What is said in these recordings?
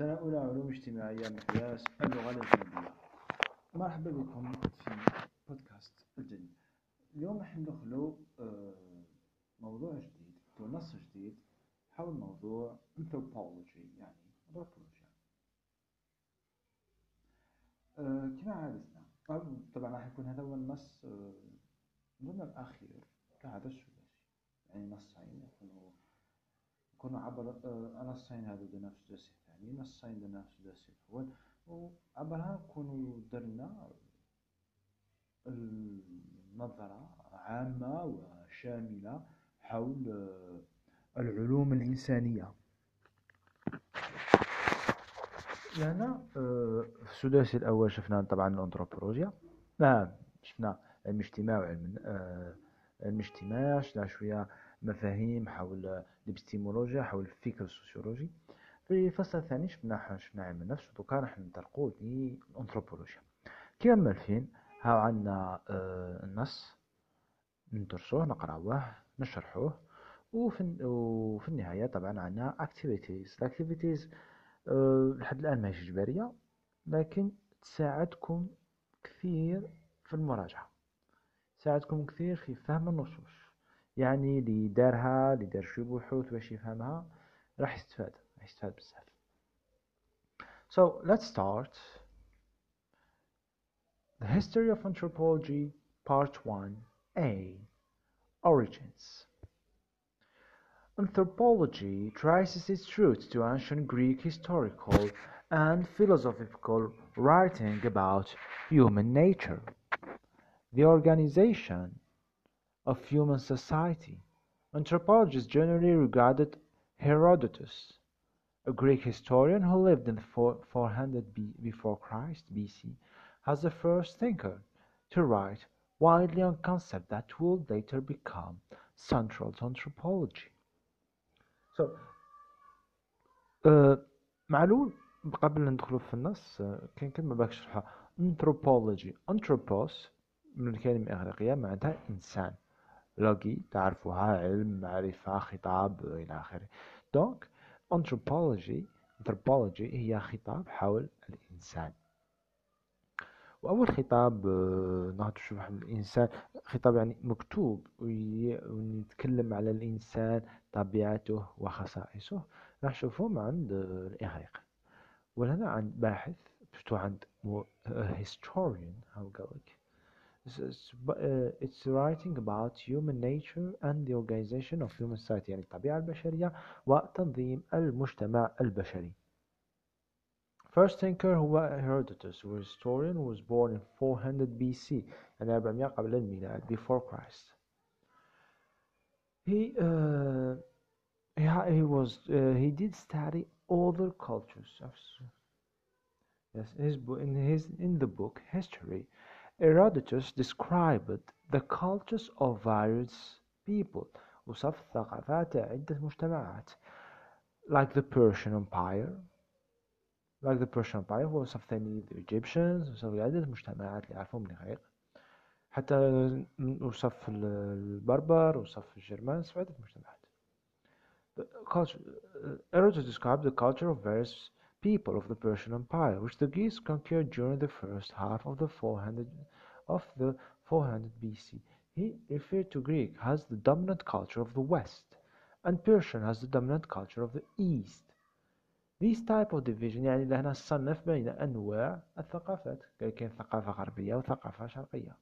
سنة أولى علوم اجتماعية مقياس اللغة الأجنبية مرحبا بكم في بودكاست الجديد اليوم راح ندخلوا آه، موضوع جديد أو نص جديد حول موضوع anthropology يعني anthropology. آه، كما عادتنا طبعا راح يكون هذا هو النص ضمن آه، الأخير كهذا الثلاثي يعني نصين يكونوا يكونوا عبر نصين هذا بنفس الثلاثي وعبرها نكونوا درنا النظرة عامة وشاملة حول العلوم الإنسانية. لهنا في السداسي الأول شفنا طبعا الأنثروبولوجيا. نعم شفنا علم الاجتماع وعلم علم الاجتماع شفنا شوية مفاهيم حول الإبستيمولوجيا حول الفكر السوسيولوجي. في الفصل الثاني شفنا شفنا علم النفس ودوكا راح ننطلقوا للأنثروبولوجيا. كما مالفين هاو عندنا آه، النص ندرسوه نقراوه نشرحوه وفي, وفي النهاية طبعا عندنا activities. Activities أه لحد الآن ماهيش إجبارية لكن تساعدكم كثير في المراجعة. تساعدكم كثير في فهم النصوص. يعني اللي دارها اللي دار شي بحوث باش يفهمها راح يستفاد. h12. So let's start the history of anthropology, part 1a Origins. Anthropology traces its roots to ancient Greek historical and philosophical writing about human nature, the organization of human society. Anthropologists generally regarded Herodotus a Greek historian who lived in 400 B before Christ BC, as the first thinker to write widely on concepts that would later become central to anthropology. So, uh, معلول قبل ندخلوا في النص كاين كلمة باك نشرحها anthropology anthropos من الكلمة الإغريقية معناتها إنسان لوجي تعرفوها علم معرفة خطاب إلى آخره دونك anthropology anthropology هي خطاب حول الإنسان. وأول خطاب نهض نشوف الإنسان خطاب يعني مكتوب ويتكلم على الإنسان طبيعته وخصائصه. راح نشوفهم عند الإغريق. ولهنا عند باحث شفتو عند historian how قالك it's writing about human nature and the organization of human society يعني الطبيعة البشرية وتنظيم المجتمع البشري First thinker هو Herodotus who historian who was born in 400 BC يعني 400 قبل الميلاد before Christ he uh, he, he was uh, he did study other cultures yes his in his in the book history Herodotus described the cultures of various people وصف ثقافات عدة مجتمعات like the Persian Empire like the Persian Empire هو وصف ثاني the Egyptians وصف عدة مجتمعات اللي يعرفهم الإغريق حتى وصف البربر وصف الجرمان وصف عدة مجتمعات the culture, Herodotus described the culture of various people of the Persian Empire, which the Greeks conquered during the first half of the 400 of the 400 BC. He referred to Greek as the dominant culture of the West, and Persian as the dominant culture of the East. This type of division يعني اللي هنا صنف بين أنواع الثقافات كاين ثقافة غربية وثقافة شرقية.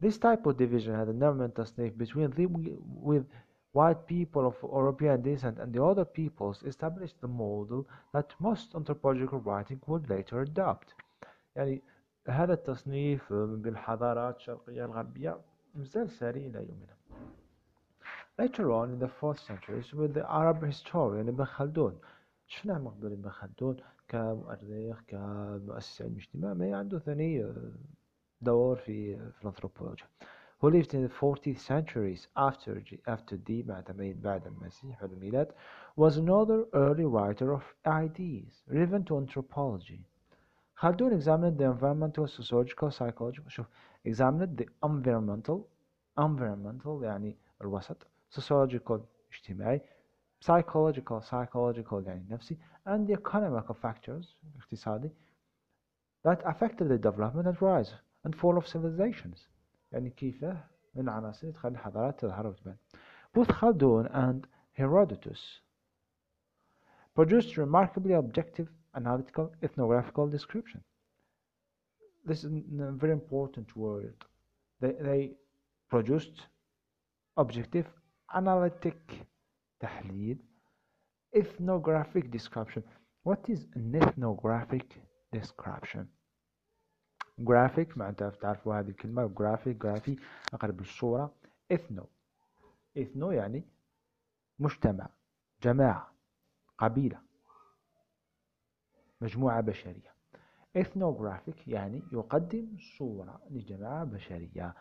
This type of division had a normal تصنيف between the with white people of European descent and the other peoples established the model that most anthropological writing would later adopt. يعني هذا التصنيف بين الحضارات الشرقية الغربية مازال ساري إلى يومنا. Later on in the 4th century with the Arab historian Ibn Khaldun شفناه من ابن خلدون كمؤرخ كمؤسس علم الاجتماع ما عنده ثاني دور في في الانثروبولوجيا who lived in the 40th centuries after after the بعد المسيح بعد الميلاد was another early writer of ideas relevant to anthropology Khaldun examined the environmental sociological psychological شوف examined the environmental environmental يعني الوسط sociological اجتماعي psychological psychological يعني نفسي and the economical factors اقتصادي that affected the development and rise and fall of civilizations يعني كيف من عناصر تخلي الحضارات تظهر وتبان both Khaldun and Herodotus produced remarkably objective analytical ethnographical description this is a very important word they, they produced objective analytic تحليل ethnographic description what is an ethnographic description graphic معناتها تعرفوا هذه الكلمة graphic graphy أقرب للصورة. ethno ethno يعني مجتمع جماعة قبيلة مجموعة بشرية. ethnographic يعني يقدم صورة لجماعة بشرية.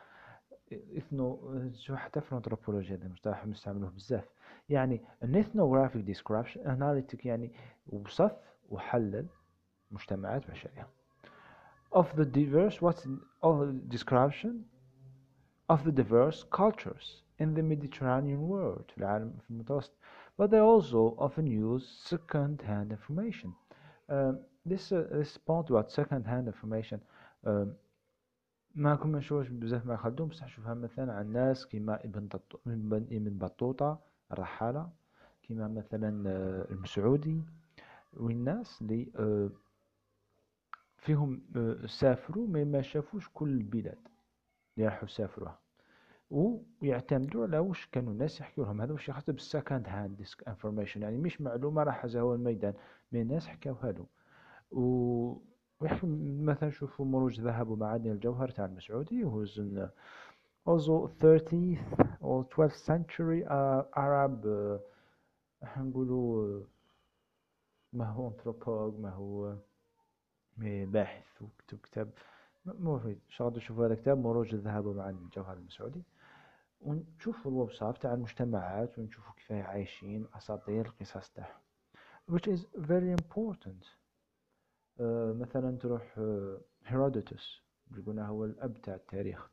إثنو شو حتى في الأنثروبولوجيا هذا مصطلح نستعملوه بزاف. يعني ethnographic description analytic يعني وصف وحلل مجتمعات بشرية. of the diverse what's of the description of the diverse cultures in the Mediterranean world في العالم في المتوسط but they also often use second-hand information uh, this uh, this point about second-hand information uh, ما كنا نشوفش بزاف ما خدوم بصح شوفها مثلا عن ناس كيما ابن ابن بطوطة الرحالة كيما مثلا آه، المسعودي والناس اللي آه، فيهم آه، سافروا ما ما شافوش كل البلاد اللي راحوا سافروها. ويعتمدوا على واش كانوا الناس يحكوا لهم. هذا واش يخاطب بال second hand information يعني مش معلومة راح هو الميدان. من الناس حكاوها له. و مثلا شوفوا مروج ذهب ومعادن الجوهر تاع المسعودي who's in also 13th or 12th century uh, Arab uh, نقولوا ما هو انثروبولوج ما هو باحث وكتب كتاب مفيد شغل تشوفوا هذا كتاب مروج الذهب ومعادن الجوهر المسعودي. ونشوفوا سايت تاع المجتمعات ونشوفوا كيف عايشين أساطير القصص تاعهم. Which is very important. uh, مثلا تروح هيرودوتوس uh, يقولنا هو الأب تاع التاريخ.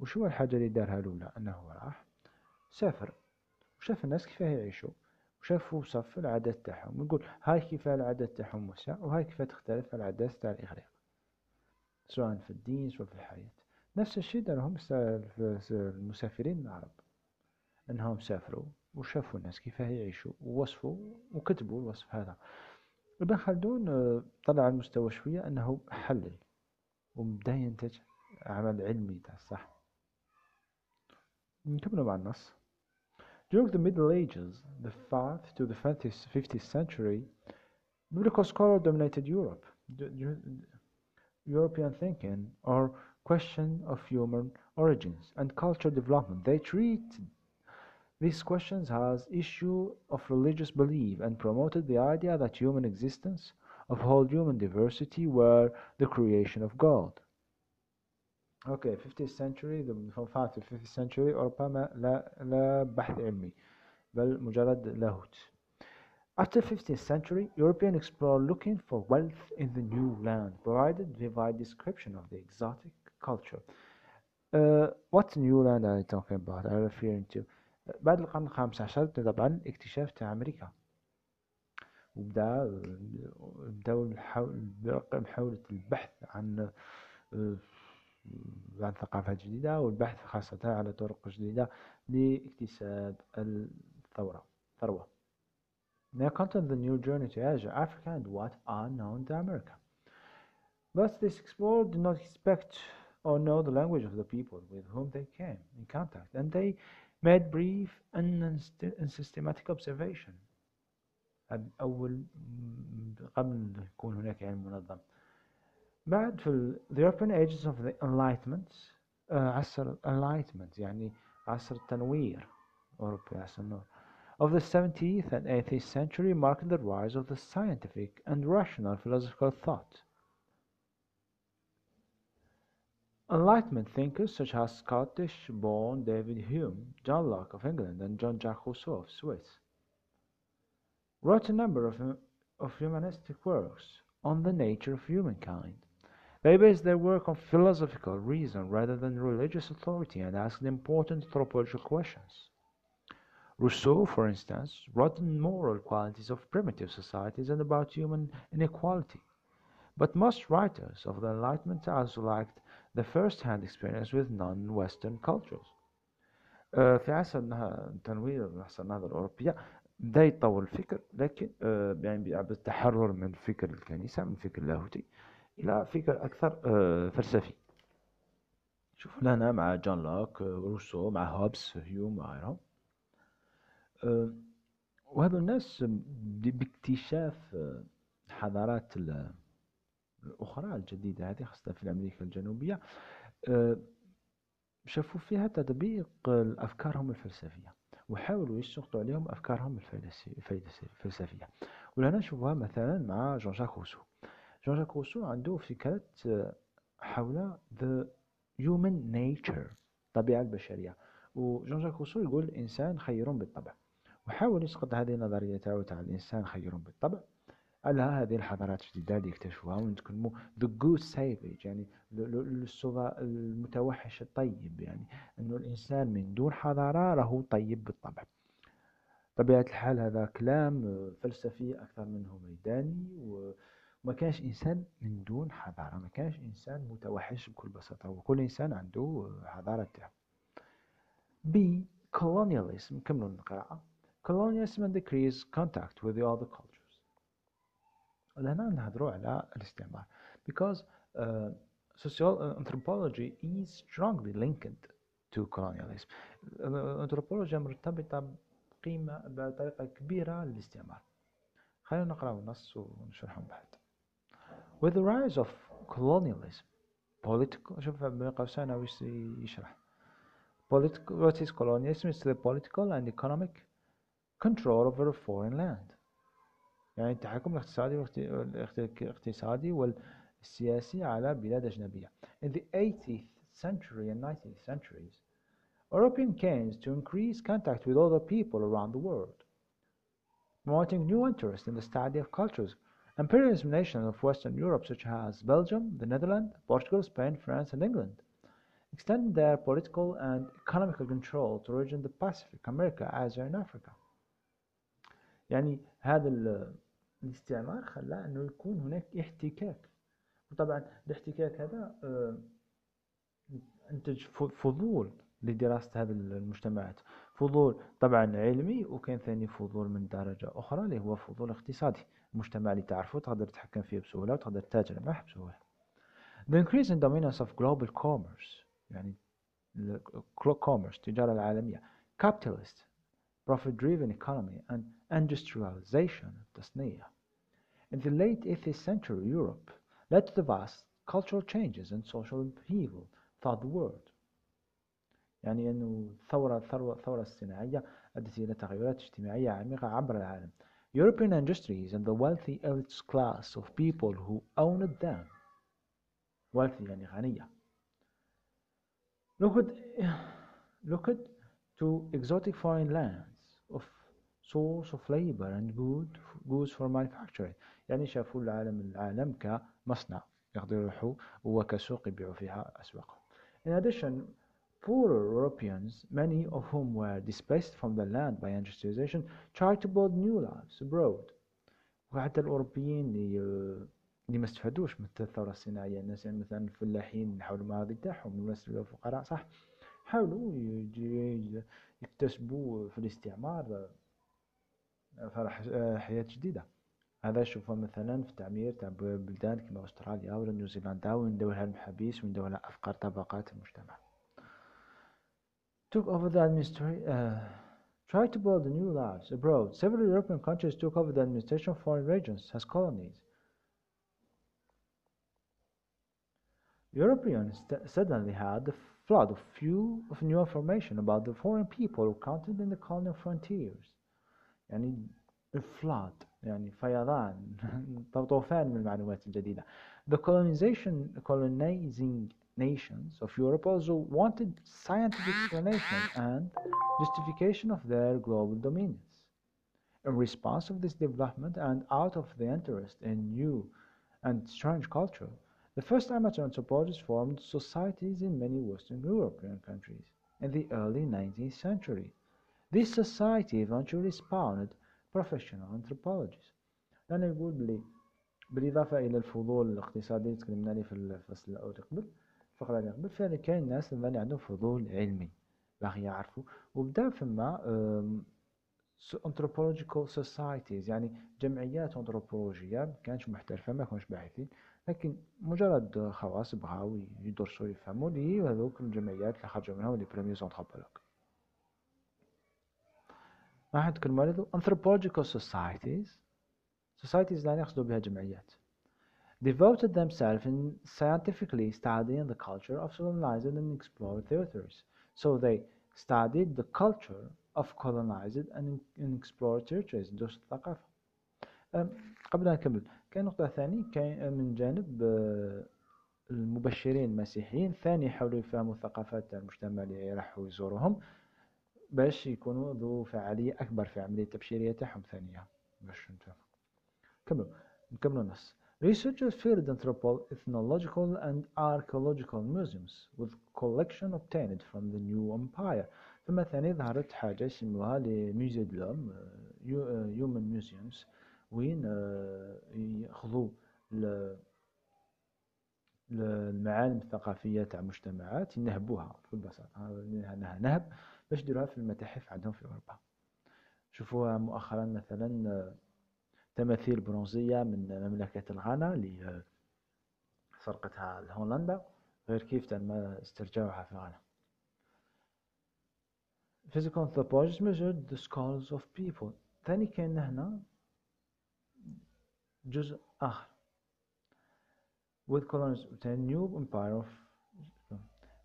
وش هو الحاجة اللي دارها الأولى؟ أنه راح سافر. وشاف الناس كيف يعيشوا. وشاف وصف العادات تاعهم ويقول هاي كيف العادات تاعهم وسع وهاي كيف تختلف العادات تاع الإغريق سواء في الدين سواء في الحياة. نفس الشيء دارهم المسافرين العرب إنهم سافروا وشافوا الناس كيف يعيشوا ووصفوا وكتبوا الوصف هذا. ابن خلدون آه، طلع المستوى شوية إنه حلل وبدا ينتج عمل علمي تاع الصح. نكملوا مع النص. During the Middle Ages, the 5th to the 15th century, biblical scholars dominated Europe. European thinking or question of human origins and cultural development. They treat these questions as issue of religious belief and promoted the idea that human existence of whole human diversity were the creation of God. Okay, 50th century from 5 to 50th century أوروبا لا لا بحث علمي بل مجرد لاهوت After 15th century, European explorers looking for wealth in the new land provided vivid description of the exotic culture. Uh, what new land are you talking about? I'm referring to بعد القرن الخامس عشر طبعا اكتشاف تاع أمريكا وبدا بداو محاولة البحث عن عن ثقافات جديدة والبحث خاصة على طرق جديدة لاكتساب الثورة ثروة They content the new journey to Asia, Africa, and what are known to America. Thus, this explorer did not expect or know the language of the people with whom they came in contact, and they made brief and systematic observation. أول قبل يكون هناك علم منظم. بعد في the European ages of the Enlightenment عصر Enlightenment يعني عصر التنوير أوروبي عصر النور of the 17th and 18th century marked the rise of the scientific and rational philosophical thought. Enlightenment thinkers such as Scottish-born David Hume, John Locke of England, and Jean-Jacques Rousseau of Swiss wrote a number of, of humanistic works on the nature of humankind. They based their work on philosophical reason rather than religious authority and asked important anthropological questions. Rousseau, for instance, wrote on moral qualities of primitive societies and about human inequality. But most writers of the Enlightenment also lacked the first-hand experience with non-Western cultures. آه، في عصر التنوير عصر النهضة الأوروبية بدا يتطور الفكر لكن آه، يعني بالتحرر من فكر الكنيسة من فكر اللاهوتي إلى فكر أكثر آه، فلسفي. شوف هنا مع جون لوك روسو مع هوبس هيوم وغيرهم وهذو الناس باكتشاف الحضارات الأخرى الجديدة هذه خاصة في أمريكا الجنوبية. شافوا فيها تطبيق أفكارهم الفلسفية وحاولوا يسقطوا عليهم أفكارهم الفلسفية. ولهنا نشوفها مثلا مع جان جاك روسو. جان جاك روسو عنده فكرة حول the human nature الطبيعة البشرية. وجون جاك روسو يقول الإنسان خير بالطبع. وحاول يسقط هذه النظرية تاعو تاع الإنسان خير بالطبع. على هذه الحضارات الجديدة اللي اكتشفوها ونتكلموا the good savage يعني المتوحش الطيب يعني أنه الإنسان من دون حضارة راهو طيب بالطبع. طبيعة الحال هذا كلام فلسفي أكثر منه ميداني وما كانش إنسان من دون حضارة ما كانش إنسان متوحش بكل بساطة وكل إنسان عنده حضارة تاعو B. Colonialism كملوا القراءة. Colonialism and decrease contact with the other culture لهنا نهضروا على الاستعمار. Because uh, social uh, anthropology is strongly linked to colonialism. الانثروبولوجيا مرتبطة بقيمة بطريقة كبيرة للاستعمار. خلينا نقرأ النص ونشرحهم بعد. with the rise of colonialism political شوف بين قوسين وش يشرح political what is colonialism is the political and economic control over a foreign land يعني التحكم الاقتصادي الاقتصادي والسياسي على بلاد أجنبية. In the 18th century and 19th centuries, European came to increase contact with other people around the world, promoting new interest in the study of cultures. Imperialist nations of Western Europe, such as Belgium, the Netherlands, Portugal, Spain, France, and England, extended their political and economical control to region the Pacific, America, Asia, and Africa. يعني هذا الاستعمار خلى أنه يكون هناك احتكاك وطبعا الاحتكاك هذا آه، انتج فضول لدراسة هذه المجتمعات فضول طبعا علمي وكان ثاني فضول من درجة أخرى اللي هو فضول اقتصادي المجتمع اللي تعرفه تقدر تتحكم فيه بسهولة وتقدر تتاجر معه بسهولة The increase in dominance of global commerce يعني commerce التجارة العالمية capitalist profit-driven economy and industrialization التصنيع in the late 18th century Europe led to the vast cultural changes and social upheaval throughout the world يعني أنه الثورة الثورة الصناعية أدت إلى تغيرات اجتماعية عميقة عبر العالم European industries and the wealthy elite class of people who owned them wealthy يعني غنية looked, looked to exotic foreign lands of source of labor and good goods for manufacturing يعني شافوا العالم العالم كمصنع يقدروا يروحوا وكسوق يبيعوا فيها أسواقهم. In addition, poorer Europeans, many of whom were displaced from the land by industrialization, tried to build new lives abroad. وحتى الأوروبيين اللي اللي ما استفادوش من الثورة الصناعية الناس يعني مثلا الفلاحين يحاولوا الماضي تاعهم الناس الفقراء صح؟ حاولوا يكتسبوا في الاستعمار فرح حياة جديدة. هذا شوفه مثلا في تعمير تاع بلدان كما أستراليا ولا نيوزيلندا وندورها المحابيس وندورها أفكار طبقات المجتمع. took over the administration uh, tried to build new lives abroad. Several European countries took over the administration of foreign regions as colonies. Europeans suddenly had a flood of few of new information about the foreign people who counted in the colonial frontiers. يعني flood يعني فيضان طوفان من المعلومات الجديدة. The colonization colonizing nations of Europe also wanted scientific explanation and justification of their global dominions. In response of this development and out of the interest in new and strange culture, the first amateur anthropologists formed societies in many Western European countries in the early 19th century. This society eventually spawned professional anthropologists أنا يقول بلي بالإضافة إلى الفضول الاقتصادي اللي تكلمنا عليه في الفصل الأول قبل قبل فعلا كاين ناس اللي عندهم فضول علمي باغي يعرفوا. وبدا فما anthropological societies يعني جمعيات أنثروبولوجية ما كانش محترفة ما كانوش باحثين لكن مجرد خواص بغاو يدرسوا يفهموا لي هذوك الجمعيات اللي خرجوا منها les premiers anthropologues راح نتكلموا على anthropological societies. societies يعني يقصدوا بها جمعيات. Devoted themselves in scientifically studying the culture of colonized and explored territories. So they studied the culture of colonized and explored territories. دوس الثقافة قبل أن نكمل كاين نقطة ثانية. كاين من جانب آه، المبشرين المسيحيين. ثاني يحاولوا يفهموا ثقافات المجتمع اللي راحوا يزوروهم باش يكونوا ذو فعالية أكبر في عملية التبشيرية تاعهم ثانية باش نفهم. كملوا. نكملوا النص. Researchers filled ethnological and archaeological museums with collection obtained from the new empire. ثم ثاني ظهرت حاجة يسموها les musées de l'homme museums وين آه، ياخذوا المعالم الثقافية تاع مجتمعات ينهبوها بكل بساطة نهب باش يديروها في المتاحف عندهم في أوروبا. شوفوها مؤخرا مثلا آه، تماثيل برونزية من مملكة الغانا اللي آه، سرقتها لهولندا غير كيف تم استرجاعها في غانا physical anthropologists measured the skulls of people ثاني كان هنا جزء آخر with colonies a new empire of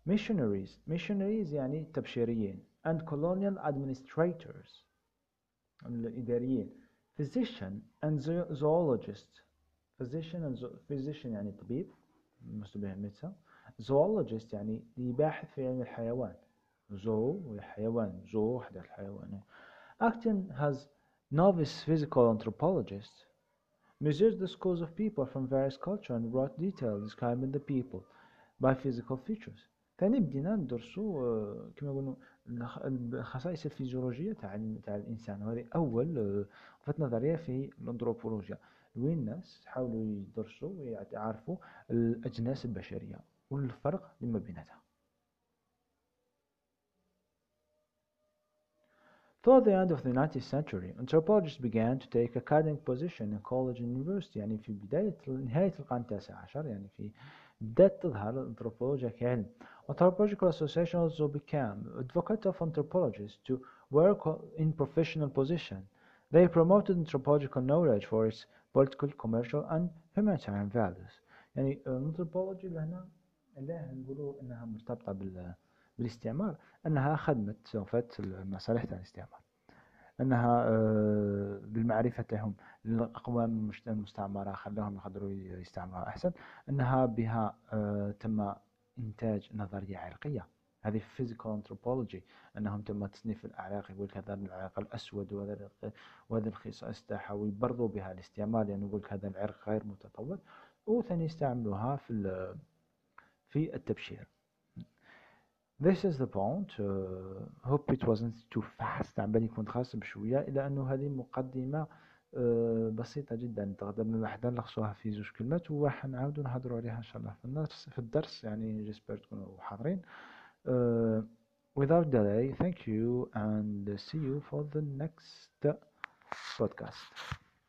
missionaries missionaries يعني تبشيريين and colonial administrators الإداريين physician and zoologist physician and physician يعني طبيب مستبه ميتسا zoologist يعني باحث في علم الحيوان zoo والحيوان zoo وحدة الحيوان Acton has novice physical anthropologist measured the skulls of people from various cultures and wrote details describing the people by physical features ثاني بدينا ندرسو آه، كما نقولوا الخصائص الفيزيولوجيه تاع تاع الانسان وهذه اول وفات نظريه في الانثروبولوجيا وين الناس حاولوا يدرسوا ويعرفوا الاجناس البشريه والفرق لما بيناتها Toward the end of the 19th century, anthropologists began to take academic position in college and university يعني في بداية نهاية القرن التاسع عشر يعني في بدأت تظهر الأنثروبولوجيا كعلم. Anthropological associations also became advocates of anthropologists to work in professional position. They promoted anthropological knowledge for its political, commercial and humanitarian values. يعني الانثروبولوجي لهنا لا نقولوا إنها مرتبطة بال بالاستعمار أنها خدمت وفات المصالح تاع الاستعمار. أنها آه، بالمعرفة تاعهم للأقوام المستعمرة خلاهم يقدروا يستعمروها أحسن. أنها بها آه، تم إنتاج نظرية عرقية هذه physical anthropology أنهم تم تصنيف الأعراق يقول لك هذا العرق الأسود وهذا الخصائص تاعها ويبرروا بها الاستعمار لأنه يقول لك هذا العرق غير متطور وثاني يستعملوها في في التبشير. This is the point. Uh, hope it wasn't too fast عم بالي كنت خاص بشوية إلا أنه هذه مقدمة uh, بسيطة جدا تقدر نحن نلخصوها في زوج كلمات وراح نعاودو نهضروا عليها إن شاء الله في الدرس في الدرس يعني جيسبر تكونوا حاضرين. Uh, without delay thank you and see you for the next podcast